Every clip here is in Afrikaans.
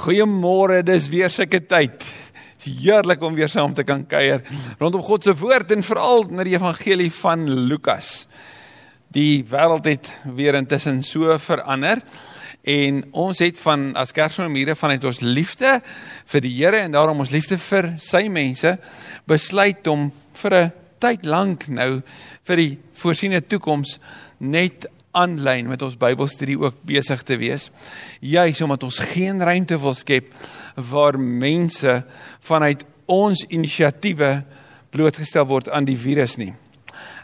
Goeiemôre, dis weer sulke tyd. Dit is heerlik om weer saam te kan kuier rondom God se woord en veral met die evangelie van Lukas. Die wêreld het weer intussen so verander en ons het van as Kersfamilie vanuit ons liefde vir die Here en daarom ons liefde vir sy mense besluit om vir 'n tyd lank nou vir die voorsiene toekoms net aanlyn met ons Bybelstudie ook besig te wees. Juis omdat ons geen ruimte wil skep waar mense vanuit ons inisiatiewe blootgestel word aan die virus nie.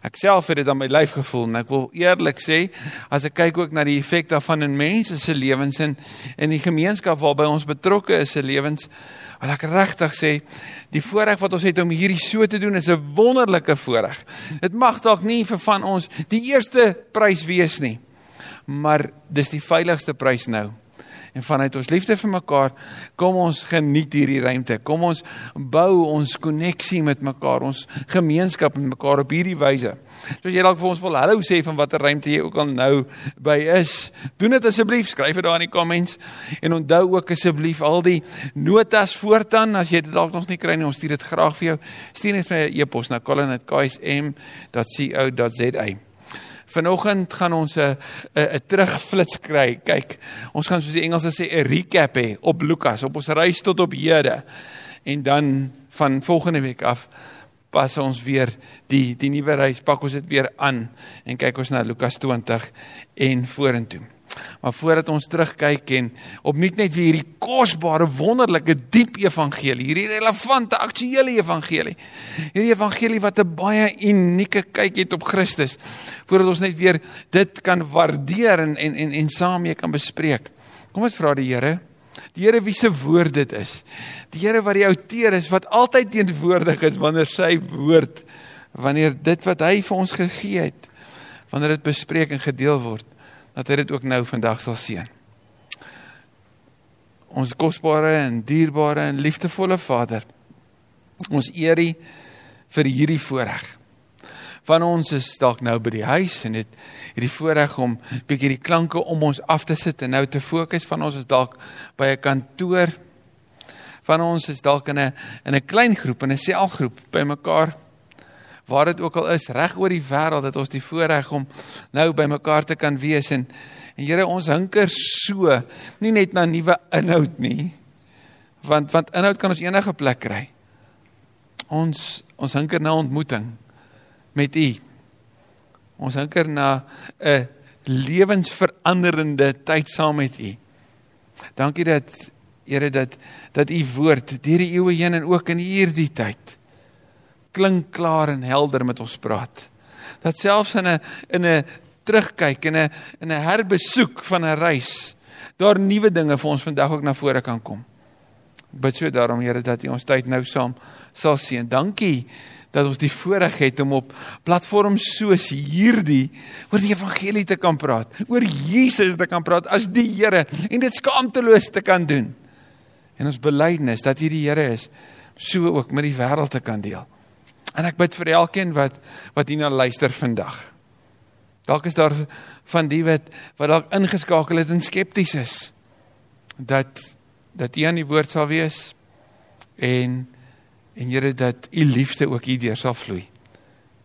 Ek self het dit aan my lyf gevoel en ek wil eerlik sê as ek kyk ook na die effek daarvan in mense se lewens en in die gemeenskap waarby ons betrokke is se lewens, wil ek regtig sê die voorreg wat ons het om hierdie so te doen is 'n wonderlike voorreg. Dit mag dalk nie vir van ons die eerste prys wees nie, maar dis die veiligste prys nou en vanuit ons liefde vir mekaar kom ons geniet hierdie ruimte. Kom ons bou ons koneksie met mekaar, ons gemeenskap met mekaar op hierdie wyse. Soos jy dalk vir ons wil hallo sê van watter ruimte jy ook al nou by is, doen dit asseblief, skryf dit daar in die comments en onthou ook asseblief al die notas voortaan as jy dit dalk nog nie kry nie, ons stuur dit graag vir jou. Stuur net my 'n e-pos na colin@ksm.co.za. Vanoggend gaan ons 'n 'n terugflits kry. Kyk, ons gaan soos die Engelse sê 'n recap hê op Lukas, op ons reis tot op Hede. En dan van volgende week af pas ons weer die die nuwe reis, pak ons dit weer aan en kyk ons na Lukas 20 en vorentoe. Maar voordat ons terugkyk en opnuut net weer hierdie kosbare, wonderlike, diep evangelie, hierdie relevante, aktuele evangelie. Hierdie evangelie wat 'n baie unieke kyk het op Christus, voordat ons net weer dit kan waardeer en en en, en saam mee kan bespreek. Kom ons vra die Here, die Here wie se woord dit is. Die Here wat die outeur is wat altyd teenwoordig is wanneer sy woord wanneer dit wat hy vir ons gegee het wanneer dit bespreek en gedeel word dat hy dit ook nou vandag sal seën. Ons kosbare en dierbare en liefdevolle Vader. Ons eer U vir hierdie voorreg. Van ons is dalk nou by die huis en het hierdie voorreg om bietjie die klanke om ons af te sit en nou te fokus. Van ons is dalk by 'n kantoor. Van ons is dalk in 'n in 'n klein groep, in 'n selgroep by mekaar waar dit ook al is reg oor die wêreld het ons die voorreg om nou by mekaar te kan wees. En en Here ons hinker so nie net na nuwe inhoud nie want want inhoud kan ons enige plek kry. Ons ons hinker na ontmoeting met u. Ons hinker na 'n lewensveranderende tyd saam met u. Dankie dat Here dat dat u woord deur die eeue heen en ook in hierdie tyd klink klaar en helder met ons praat. Dat selfs in 'n in 'n terugkyk en 'n in 'n herbesoek van 'n reis daar nuwe dinge vir ons vandag ook na vore kan kom. Ek bid so daarom Here dat U ons tyd nou saam sal seën. Dankie dat ons die voorreg het om op platforms soos hierdie oor die evangelie te kan praat, oor Jesus te kan praat as die Here en dit skaamteloos te kan doen. En ons belydenis dat U die Here is, so ook met die wêreld te kan deel. En ek bid vir elkeen wat wat hierna luister vandag. Dalk is daar van die wat wat dalk ingeskakel het en skepties is dat dat U aan die woord sal wees en en Here dat U liefde ook hierdeur sal vloei.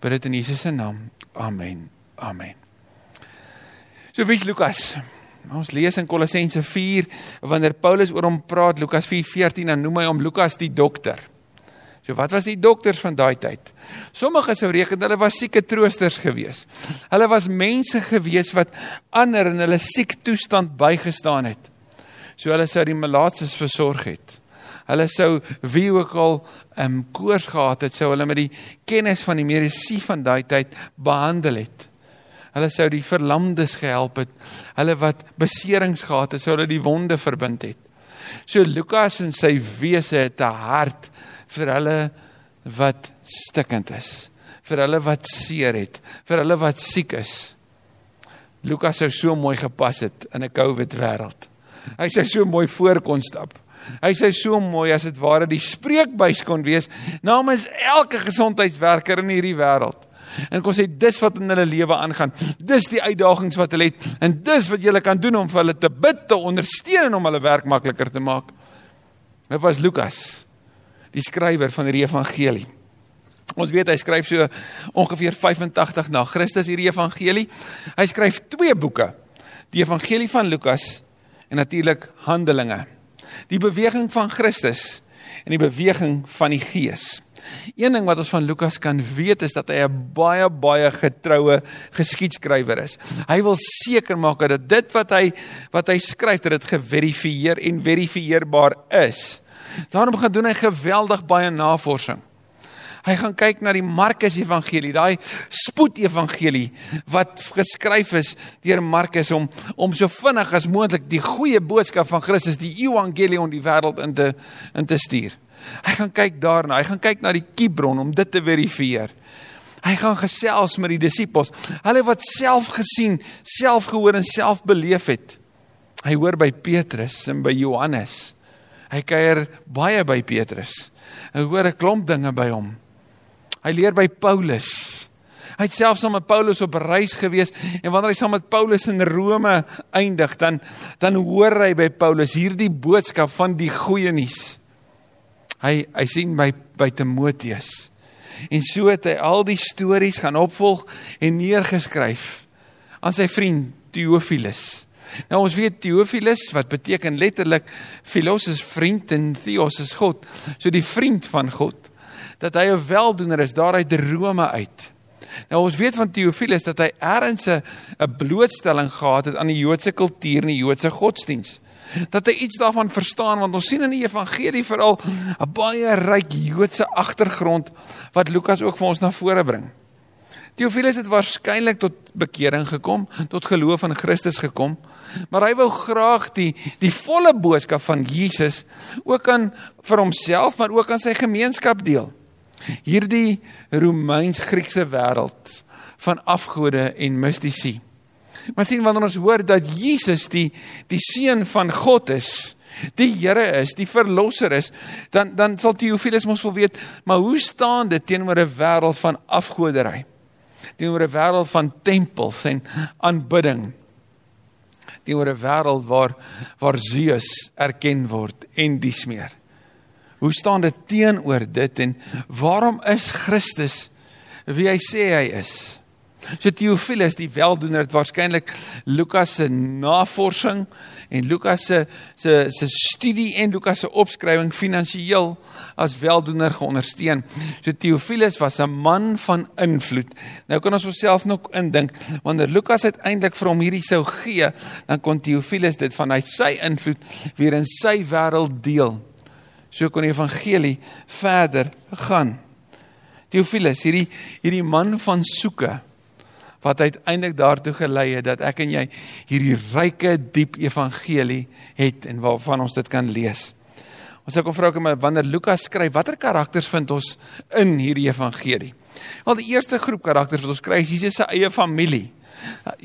Bid dit in Jesus se naam. Amen. Amen. So wie's Lukas? Ons lees in Kolossense 4 wanneer Paulus oor hom praat Lukas 4:14 dan noem hy hom Lukas die dokter. So wat was die dokters van daai tyd? Sommige sou reken hulle was sieke troosters gewees. Hulle was mense gewees wat ander in hulle siek toestand bygestaan het. So hulle sou die malaatses versorg het. Hulle sou wie ook al 'n um, koors gehad het, sou hulle met die kennis van die medisyne van daai tyd behandel het. Hulle sou die verlamdes gehelp het. Hulle wat beserings gehad het, sou hulle die wonde verbind het. So Lukas en sy wese het 'n hart vir hulle wat stikkend is, vir hulle wat seer het, vir hulle wat siek is. Lukas sou so mooi gepas het in 'n COVID wêreld. Hy sê so mooi voor kon stap. Hy sê so mooi as dit ware die spreekbuis kon wees namens elke gesondheidswerker in hierdie wêreld. En kon sê dis wat in hulle lewe aangaan. Dis die uitdagings wat hulle het en dis wat jy kan doen om vir hulle te bid, te ondersteun en om hulle werk makliker te maak. Dit was Lukas, die skrywer van die evangelie. Ons weet hy skryf so ongeveer 85 na Christus hierdie evangelie. Hy skryf twee boeke. Die evangelie van Lukas en natuurlik Handelinge. Die beweging van Christus en die beweging van die Gees. Een ding wat ons van Lukas kan weet is dat hy 'n baie baie getroue geskiedskrywer is. Hy wil seker maak dat dit wat hy wat hy skryf dat dit geverifieer en verifieerbaar is. Daarom gaan doen hy geweldig baie navorsing. Hy gaan kyk na die Markus Evangelie, daai spoed evangelie wat geskryf is deur Markus om om so vinnig as moontlik die goeie boodskap van Christus, die evangelie aan die wêreld in te in te stuur. Hy gaan kyk daarna, hy gaan kyk na die Kibron om dit te verifieer. Hy gaan gesels met die disippels, hulle wat self gesien, self gehoor en self beleef het. Hy hoor by Petrus en by Johannes. Hy kuier baie by Petrus. Hy hoor 'n klomp dinge by hom. Hy leer by Paulus. Hy het selfs saam met Paulus op reis gewees en wanneer hy saam met Paulus in Rome eindig, dan dan hoor hy by Paulus hierdie boodskap van die goeie nuus. Hy hy sien by by Timoteus. En so het hy al die stories gaan opvolg en neergeskryf aan sy vriend Theophilus. Nou ons weet Theophilus wat beteken letterlik philos is vriend en theos is God. So die vriend van God dat hy 'n weldoener is daar uit Rome uit. Nou ons weet van Theophilus dat hy eers 'n blootstelling gehad het aan die Joodse kultuur en die Joodse godsdiens. Dat hy iets daarvan verstaan want ons sien in die evangelie veral 'n baie ryk Joodse agtergrond wat Lukas ook vir ons na vore bring. Theophilus het waarskynlik tot bekering gekom, tot geloof in Christus gekom, maar hy wou graag die die volle boodskap van Jesus ook aan vir homself maar ook aan sy gemeenskap deel. Hierdie Romeins-Griekse wêreld van afgode en mistisie. Maar sien wanneer ons hoor dat Jesus die die seun van God is, die Here is, die verlosser is, dan dan sal Theophilus mos wil weet, maar hoe staan dit teenoor 'n wêreld van afgoderry? Teenoor 'n wêreld van tempels en aanbidding? Teenoor 'n wêreld waar waar Zeus erken word en dies meer? Hoe staan dit teenoor dit en waarom is Christus wie hy sê hy is? So Theophilus die weldoener het waarskynlik Lukas se navorsing en Lukas se se se studie en Lukas se opskrywing finansiëel as weldoener geondersteun. So Theophilus was 'n man van invloed. Nou kan ons osself nog indink wanneer Lukas uiteindelik vir hom hierdie sou gee, dan kon Theophilus dit vanuit sy invloed weer in sy wêreld deel. So kon die evangelie verder gaan. Theophilus, hierdie hierdie man van soeke wat uiteindelik daartoe gelei het dat ek en jy hierdie ryke diep evangelie het en waarvan ons dit kan lees. Ons sê kom vra maar wanneer Lukas skryf, watter karakters vind ons in hierdie evangelie? Wel die eerste groep karakters wat ons kry is Jesus se eie familie.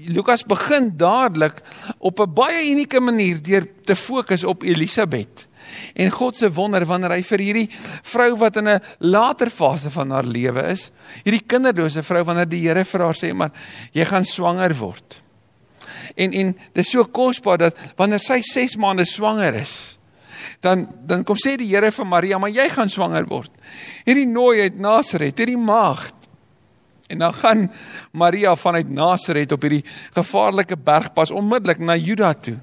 Lukas begin dadelik op 'n baie unieke manier deur te fokus op Elisabet en God se wonder wanneer hy vir hierdie vrou wat in 'n later fase van haar lewe is, hierdie kinderlose vrou wanneer die Here vir haar sê maar jy gaan swanger word. En en dit is so kosbaar dat wanneer sy 6 maande swanger is, dan dan kom sê die Here vir Maria, maar jy gaan swanger word. Hierdie nooi uit Nasaret, hierdie maagd En dan gaan Maria vanuit Nasaret op hierdie gevaarlike bergpas onmiddellik na Juda toe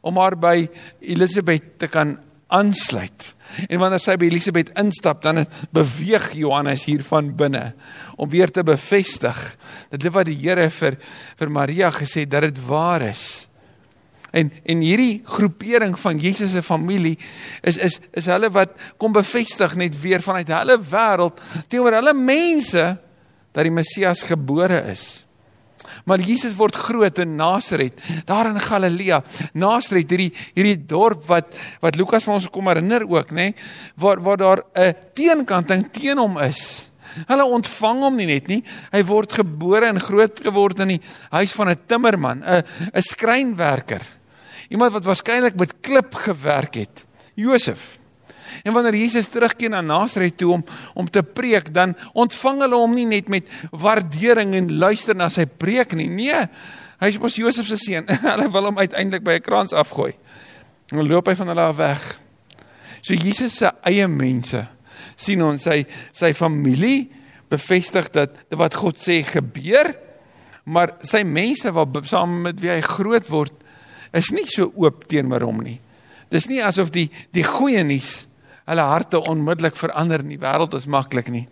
om haar by Elisabet te kan aansluit. En wanneer sy by Elisabet instap, dan beweeg Johannes hier van binne om weer te bevestig dat dit wat die Here vir vir Maria gesê dat dit waar is. En en hierdie groepering van Jesus se familie is is is hulle wat kom bevestig net weer vanuit hulle wêreld teenoor hulle mense dat die Messias gebore is. Maar Jesus word groot in Nasaret, daar in Galilea. Nasaret, hierdie hierdie dorp wat wat Lukas vir ons kom herinner ook, nê, nee, waar waar daar 'n teenkanting teen hom is. Hulle ontvang hom nie net nie. Hy word gebore en groot geword in die huis van 'n timmerman, 'n 'n skrynwerker. Iemand wat waarskynlik met klip gewerk het. Josef. En wanneer Jesus terugkeer na Nasaret toe om om te preek, dan ontvang hulle hom nie net met waardering en luister na sy preek nie. Nee, hy is mos Josef se seun. hulle wil hom uiteindelik by 'n krans afgooi. En loop hy van hulle af weg. So Jesus se eie mense sien ons sy sy familie bevestig dat wat God sê gebeur, maar sy mense wat saam met wie hy groot word is nie so oop teenoor hom nie. Dis nie asof die die goeie nuus hulle harte onmiddellik verander in die wêreld is maklik nie.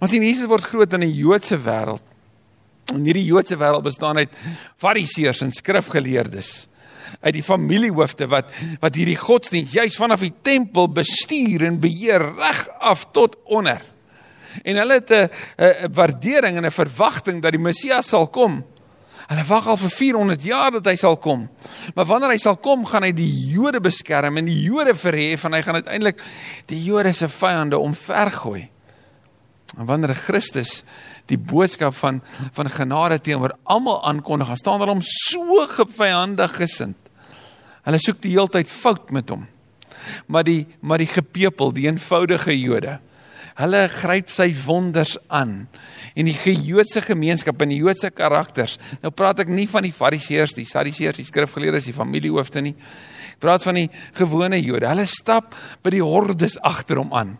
Maar sien Jesus word groot in 'n Joodse wêreld. En hierdie Joodse wêreld bestaan uit fariseërs en skrifgeleerdes uit die familiehoofde wat wat hierdie godsdienst juis vanaf die tempel bestuur en beheer reg af tot onder. En hulle het 'n waardering en 'n verwagting dat die Messias sal kom. Hulle wag al vir 400 jaar dat hy sal kom. Maar wanneer hy sal kom, gaan hy die Jode beskerm en die Jode verhef en hy gaan uiteindelik die Jode se vyande omvergooi. En wanneer Christus die boodskap van van genade teenoor almal aankondig, staan daar hom so gevyandig gesind. Hulle soek die heeltyd fout met hom. Maar die maar die gepepel, die eenvoudige Jode, hulle gryp sy wonders aan. En die Joodse gemeenskap en die Joodse karakters. Nou praat ek nie van die Fariseërs, die Sadduseërs, die skrifgeleerdes, die familiehoofde nie. Ek praat van die gewone Jode. Hulle stap by die hordes agter hom aan.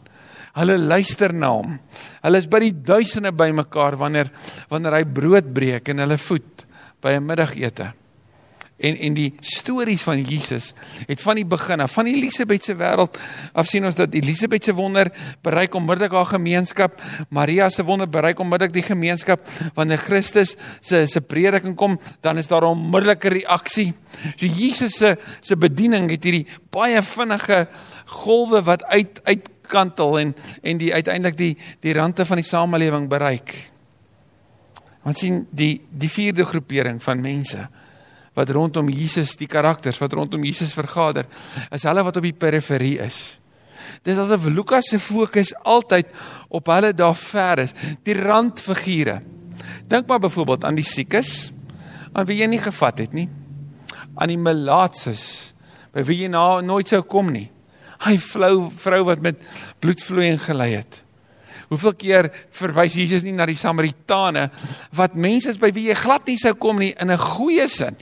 Hulle luister na hom. Hulle is by die duisende bymekaar wanneer wanneer hy brood breek en hulle voed by 'n middagete. En en die stories van Jesus het van die begin af van Elisabet se wêreld af sien ons dat Elisabet se wonder bereik onmiddellik haar gemeenskap, Maria se wonder bereik onmiddellik die gemeenskap wanneer Christus se se prediking kom, dan is daar 'n onmiddellike reaksie. So Jesus se se bediening het hierdie baie vinnige golwe wat uit uit kantel en en die uiteindelik die die rande van die samelewing bereik. Want sien die die vierde groepering van mense wat rondom Jesus die karakters wat rondom Jesus vergader is hulle wat op die periferie is. Dis asof Lukas se fokus altyd op hulle daar ver is, die randfigure. Dink maar byvoorbeeld aan die siekes aan wie jy nie gevat het nie. Aan die melaatses by wie jy nou nooit sou kom nie. Hy flou vrou wat met bloedvloeiing gelei het. Hoeveel keer verwys Jesus nie na die Samaritane wat mense is by wie jy glad nie sou kom nie in 'n goeie sin.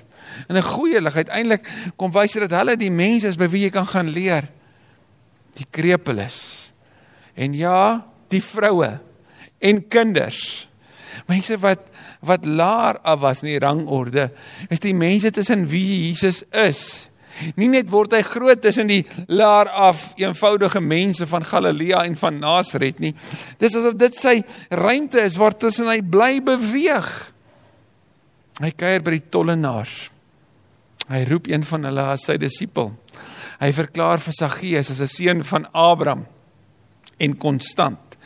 In 'n goeie lig uiteindelik kom wys dit dat hulle die mense is by wie jy kan gaan leer. Die krepeles. En ja, die vroue en kinders. Mense wat wat laer af was in die rangorde, is die mense tussen wie Jesus is. Nie net word hy groot tussen die laer af eenvoudige mense van Galilea en van Nasaret nie. Dis asof dit sy ruimte is waar tussen hy bly beweeg. Hy kuier by die tollenaars. Hy roep een van hulle as sy disipel. Hy verklaar vir Saggeus as 'n seun van Abraham en konstant.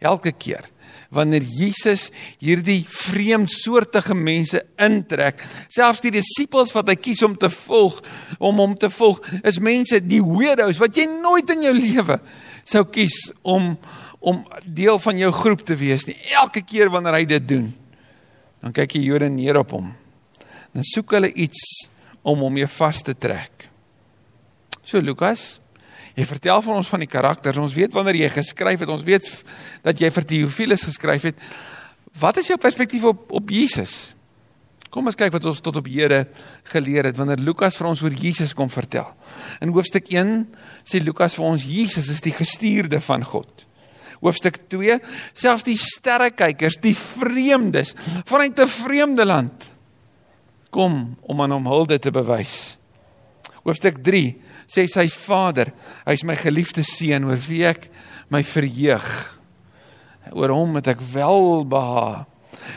Elke keer wanneer Jesus hierdie vreemdsoortige mense intrek, selfs die disippels wat hy kies om te volg, om hom te volg, is mense die weirdos wat jy nooit in jou lewe sou kies om om deel van jou groep te wees nie. Elke keer wanneer hy dit doen, dan kyk die Jode neer op hom. Dan soek hulle iets om hom mee vas te trek. So Lukas, Jy vertel vir ons van die karakters. Ons weet wanneer jy geskryf het, ons weet dat jy vir Theophilus geskryf het. Wat is jou perspektief op op Jesus? Kom ons kyk wat ons tot op Here geleer het wanneer Lukas vir ons oor Jesus kom vertel. In hoofstuk 1 sê Lukas vir ons Jesus is die gestuurde van God. Hoofstuk 2 selfs die sterrekykers, die vreemdes vanuit 'n vreemde land kom om aan hom hulde te bewys. Hoofstuk sê sy vader, hy's my geliefde seun oor wie ek my verheug. Oor hom het ek welbehaag.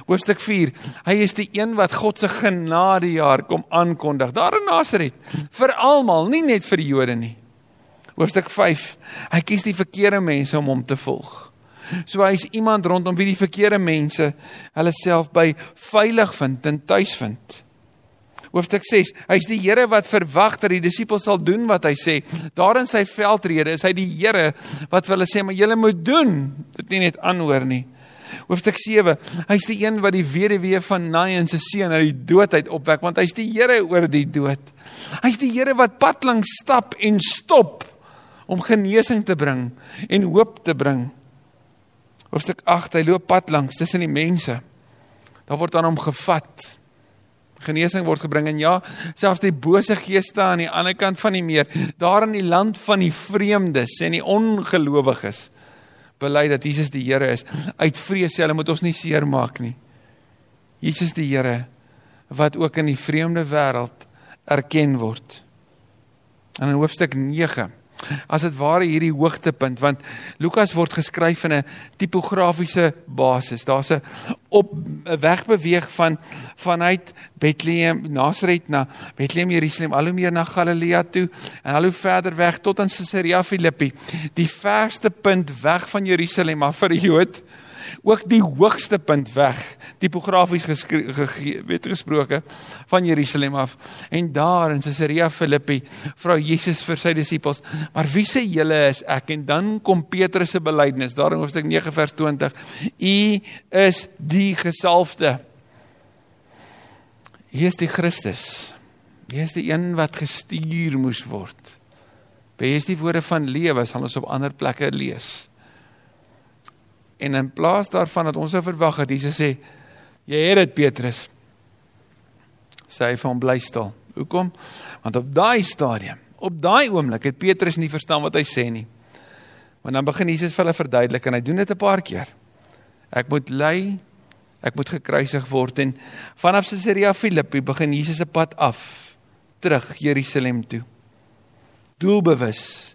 Hoofstuk 4. Hy is die een wat God se genadejaar kom aankondig daar in Nasaret vir almal, nie net vir die Jode nie. Hoofstuk 5. Hy kies die verkeerde mense om hom te volg. So hy's iemand rondom wie die verkeerde mense hulle self by veilig vind en tuis vind hoofstuk 6. Hy's die Here wat verwag dat die disippels sal doen wat hy sê. Daar in sy veldrede is hy die Here wat vir hulle sê maar julle moet doen. Dit nie net aanhoor nie. Hoofstuk 7. Hy's die een wat die weduwee van Nain se seun uit die dood uit opwek want hy's die Here oor die dood. Hy's die Here wat pad lank stap en stop om genesing te bring en hoop te bring. Hoofstuk 8. Hy loop pad langs tussen die mense. Daar word aan hom gevat Genesing word gebring en ja, selfs die bose geeste aan die ander kant van die meer, daar in die land van die vreemdes en die ongelowiges bely dat Jesus die Here is. Uit vrees hulle moet ons nie seermaak nie. Jesus die Here wat ook in die vreemde wêreld erken word. En in hoofstuk 9 as dit ware hierdie hoogtepunt want Lukas word geskryf in 'n tipografiese basis. Daar's 'n op 'n wegbeweeg van vanuit Bethlehem, Nasaret na Bethlehem, Jerusalem, al hoe meer na Galilea toe en al hoe verder weg tot aan Caesarea Philippi. Die verste punt weg van Jerusalem af vir 'n Jood ook die hoogste punt weg tipografies weet gesproke van Jerusalem af. En daar in Caesarea Philippi vra Jesus vir sy disippels maar wie sê julle is ek? En dan kom Petrus se belydenis daar in hoofstuk 9 vers 20 u is die gesalfde. Hier is die Christus. Hier is die een wat gestuur moes word. Bees die woorde van lewe sal ons op ander plekke lees. En in plaas daarvan dat ons sou verwag het Jesus sê jy het dit Petrus sê hy vir hom bly stil. Hoekom? Want op daai stadium, op daai oomblik het Petrus nie verstaan wat hy sê nie. Want dan begin Jesus vir hulle verduidelik en hy doen dit 'n paar keer. Ek moet ly, ek moet gekruisig word en vanaf Caesarea Philippi begin Jesus se pad af terug Jerusalem toe. Doelbewus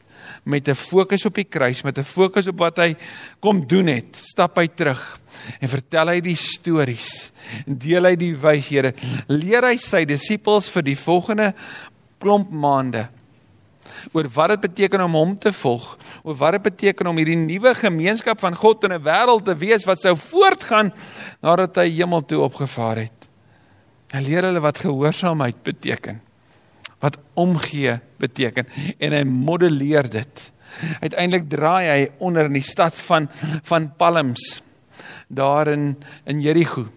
met 'n fokus op die kruis, met 'n fokus op wat hy kom doen het, stap hy terug en vertel hy die stories en deel hy die wyshede. Leer hy sy disippels vir die volgende klomp maande oor wat dit beteken om hom te volg, oor wat dit beteken om hierdie nuwe gemeenskap van God in 'n wêreld te wees wat sou voortgaan nadat hy hemel toe opgevaar het. Hy leer hulle wat gehoorsaamheid beteken wat omgee beteken en hy modelleer dit. Uiteindelik draai hy onder in die stad van van Palms daar in in Jerigo.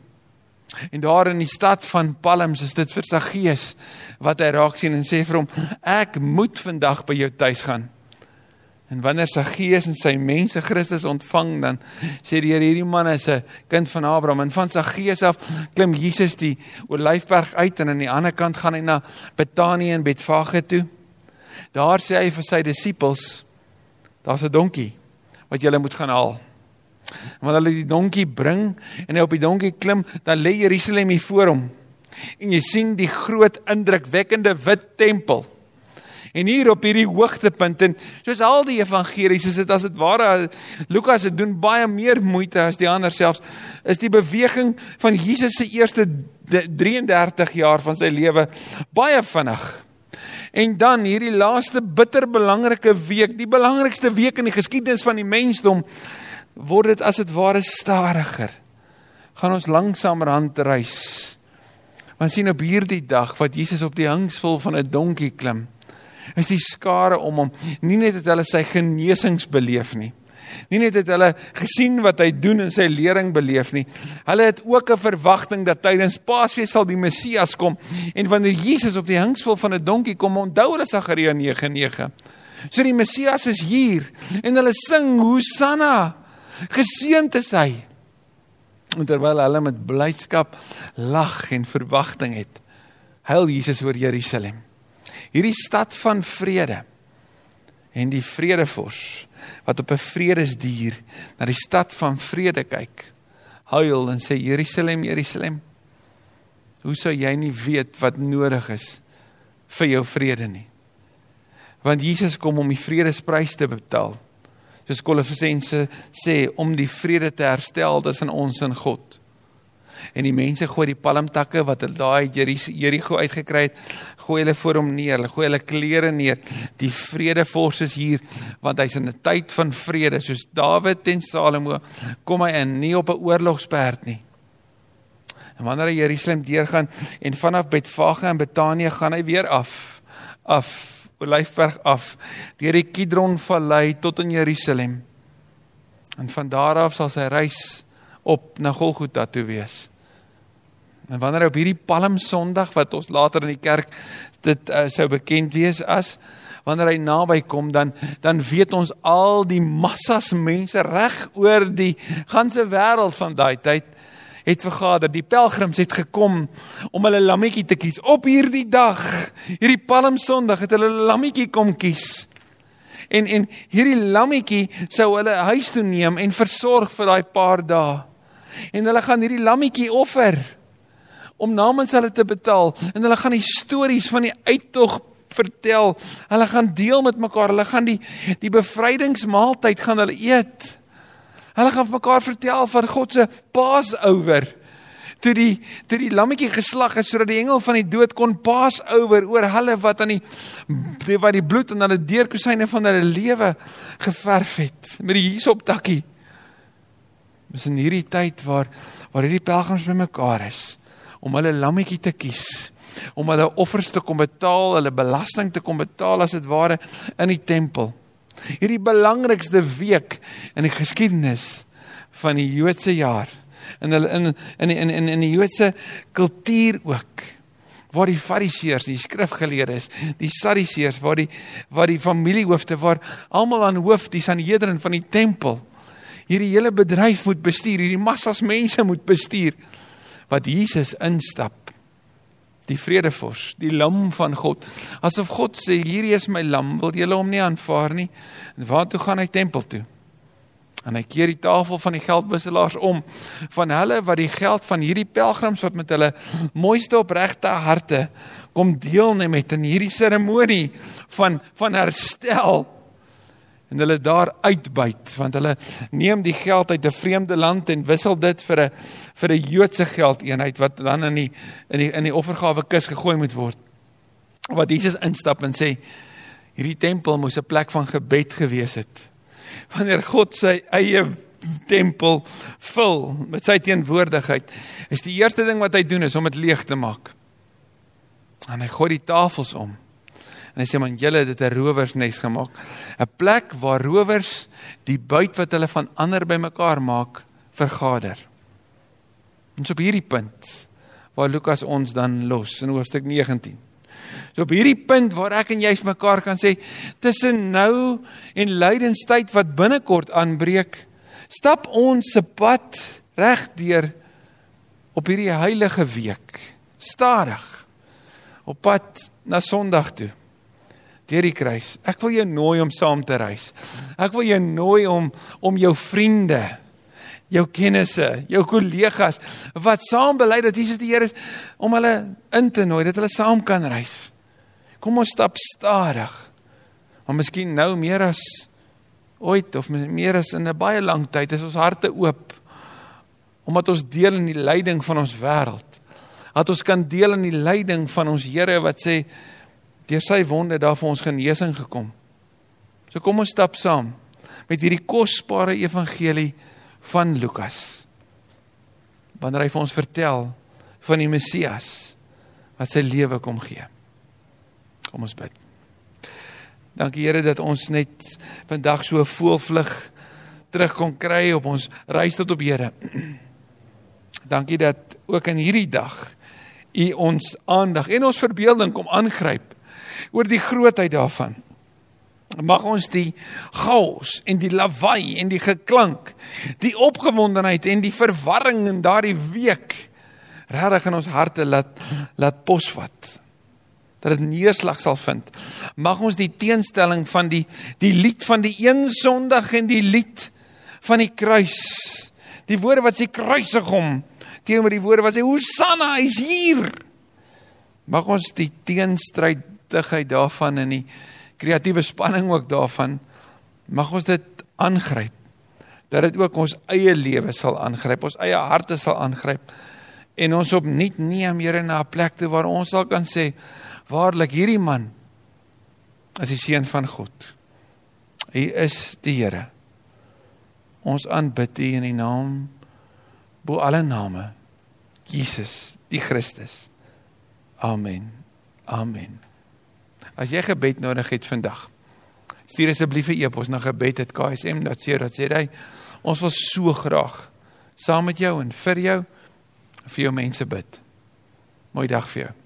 En daar in die stad van Palms is dit vir Saggeus wat hy raak sien en sê vir hom ek moet vandag by jou tuis gaan. En wanneer sy gees en sy mense Christus ontvang dan sê die Here hierdie man is 'n kind van Abraham en van sy gees af klim Jesus die Olyfberg uit en aan die ander kant gaan hy na Betanië en Betfage toe. Daar sê hy vir sy disippels daar's 'n donkie wat julle moet gaan haal. Wanneer hulle die donkie bring en hy op die donkie klim, dan lê Jerusalem hier voor hom. En jy sien die groot indrukwekkende wit tempel. En hier op hierdie hoogtepunt en soos al die evangelies is dit as dit ware Lukas het doen baie meer moeite as die ander selfs is die beweging van Jesus se eerste 33 jaar van sy lewe baie vinnig. En dan hierdie laaste bitter belangrike week, die belangrikste week in die geskiedenis van die mensdom, word dit as dit ware stadiger. Gaan ons langsamerhand reis. Want sien op hierdie dag wat Jesus op die hingsvol van 'n donkie klim, is die skare om hom. Nie net het hulle sy genesings beleef nie. Nie net het hulle gesien wat hy doen en sy lering beleef nie. Hulle het ook 'n verwagting dat tydens Paasfees sal die Messias kom en wanneer Jesus op die hingsvol van 'n donkie kom, onthou hulle Sagaria 9:9. So die Messias is hier en hulle sing Hosanna. Geseënd is hy. En terwyl hulle met blydskap lag en verwagting het, huil Jesus oor Jerusalem hierdie stad van vrede en die vredevors wat op 'n vredesdier na die stad van vrede kyk huil en sê Jerusalem Jerusalem hoe sou jy nie weet wat nodig is vir jou vrede nie? Want Jesus kom om die vredesprys te betaal. Soos Kolossense sê om die vrede te herstel tussen ons en God en die mense gooi die palmtakke wat hulle daai Jerigo uitgekry het, gooi hulle voor hom neer, hulle gooi hulle klere neer. Die vredevors is hier want hy's in 'n tyd van vrede soos Dawid en Salomo kom hy in nie op 'n oorlogsperd nie. En wanneer hy Jerusalem deurgaan en vanaf Betfage en Betanië gaan hy weer af af Olyfberg af deur die Kidron vallei tot in Jerusalem. En van daar af sal sy reis op na Golgotha toe wees. En wanneer op hierdie Palm Sondag wat ons later in die kerk dit uh, sou bekend wees as wanneer hy naby kom dan dan weet ons al die massas mense reg oor die ganse wêreld van daai tyd het vergader. Die pelgrims het gekom om hulle lammetjie te kies. Op hierdie dag, hierdie Palm Sondag het hulle lammetjie kom kies. En en hierdie lammetjie sou hulle huis toe neem en versorg vir daai paar dae. En hulle gaan hierdie lammetjie offer om namens hulle te betaal en hulle gaan die stories van die uittog vertel. Hulle gaan deel met mekaar. Hulle gaan die die bevrydingsmaaltyd gaan hulle eet. Hulle gaan vir mekaar vertel van God se Passover. Toe die toe die lammetjie geslag is sodat die engel van die dood kon Passover oor hulle wat aan die, die wat die bloed dan die deurkusyne van hulle lewe geverf het met die hiesoptakkie. Dis in hierdie tyd waar waar hierdie pelgrims bymekaar is om hulle lammetjie te kies om hulle offers te kom betaal, hulle belasting te kom betaal as dit ware in die tempel. Hierdie belangrikste week in die geskiedenis van die Joodse jaar in hulle in in in in in die Joodse kultuur ook waar die fariseërs, die skrifgeleerdes, die sadiseërs, waar die waar die familiehoofde waar almal aan hoof die Sanhedrin van die tempel hierdie hele bedryf moet bestuur, hierdie massas mense moet bestuur wat Jesus instap die vredevors, die lam van God. Asof God sê hierdie is my lam, wil julle hom nie aanvaar nie? En waartoe gaan hy tempel toe? En hy keer die tafel van die geldwisselaars om van hulle wat die geld van hierdie pelgrims wat met hulle mooiste opregte harte kom deelneem met in hierdie seremonie van van herstel en hulle daar uitbuit want hulle neem die geld uit 'n vreemde land en wissel dit vir 'n vir 'n Joodse geldeenheid wat dan in die in die in die offergawe kus gegooi moet word. Wat Jesus instap en sê hierdie tempel moes 'n plek van gebed gewees het. Wanneer God sy eie tempel vul met sy teenwoordigheid, is die eerste ding wat hy doen is om dit leeg te maak. En hy gooi die tafels om. En hy sê man, julle het dit 'n rowersnes gemaak. 'n Plek waar rowers die buit wat hulle van ander bymekaar maak, vergader. Ons op hierdie punt waar Lukas ons dan los in hoofstuk 19. So op hierdie punt waar ek en jy vir mekaar kan sê tussen nou en lydenstyd wat binnekort aanbreek, stap ons se pad reg deur op hierdie heilige week, stadig op pad na Sondag toe deur die kruis. Ek wil jou nooi om saam te reis. Ek wil jou nooi om om jou vriende, jou kennisse, jou kollegas wat saam bely dat Jesus die Here is om hulle in te nooi dat hulle saam kan reis. Kom ons stap stadig. Maar miskien nou meer as ooit of meer as in 'n baie lang tyd is ons harte oop omdat ons deel in die lyding van ons wêreld. Dat ons kan deel in die lyding van ons Here wat sê deur sy wonde daar vir ons genesing gekom. So kom ons stap saam met hierdie kosbare evangelie van Lukas. Wanneer hy vir ons vertel van die Messias wat sy lewe kom gee. Kom ons bid. Dankie Here dat ons net vandag so voelvlug terug kon kry op ons reis tot op Here. Dankie dat ook in hierdie dag u ons aandag en ons verbeelding kom aangryp oor die grootheid daarvan. Mag ons die chaos en die lawaai en die geklank, die opgewondenheid en die verwarring in daardie week regtig in ons harte laat laat posvat. Dat dit neerslag sal vind. Mag ons die teenstelling van die die lied van die een Sondag en die lied van die kruis. Die woorde wat sê kruisig hom teenoor die woorde wat sê Hosanna, hy's hier. Mag ons die teenstryd ligtigheid daarvan en die kreatiewe spanning ook daarvan mag ons dit aangryp dat dit ook ons eie lewe sal aangryp ons eie harte sal aangryp en ons opnuut neem Here na 'n plek toe waar ons sal kan sê waarlik hierdie man is die seun van God. Hy is die Here. Ons aanbid U in die naam bo alle name Jesus die Christus. Amen. Amen As jy gebed nodig het vandag, stuur asseblief 'n e-pos na gebed@ksm.co.za. Ons wil so graag saam met jou en vir jou vir jou mense bid. Mooi dag vir jou.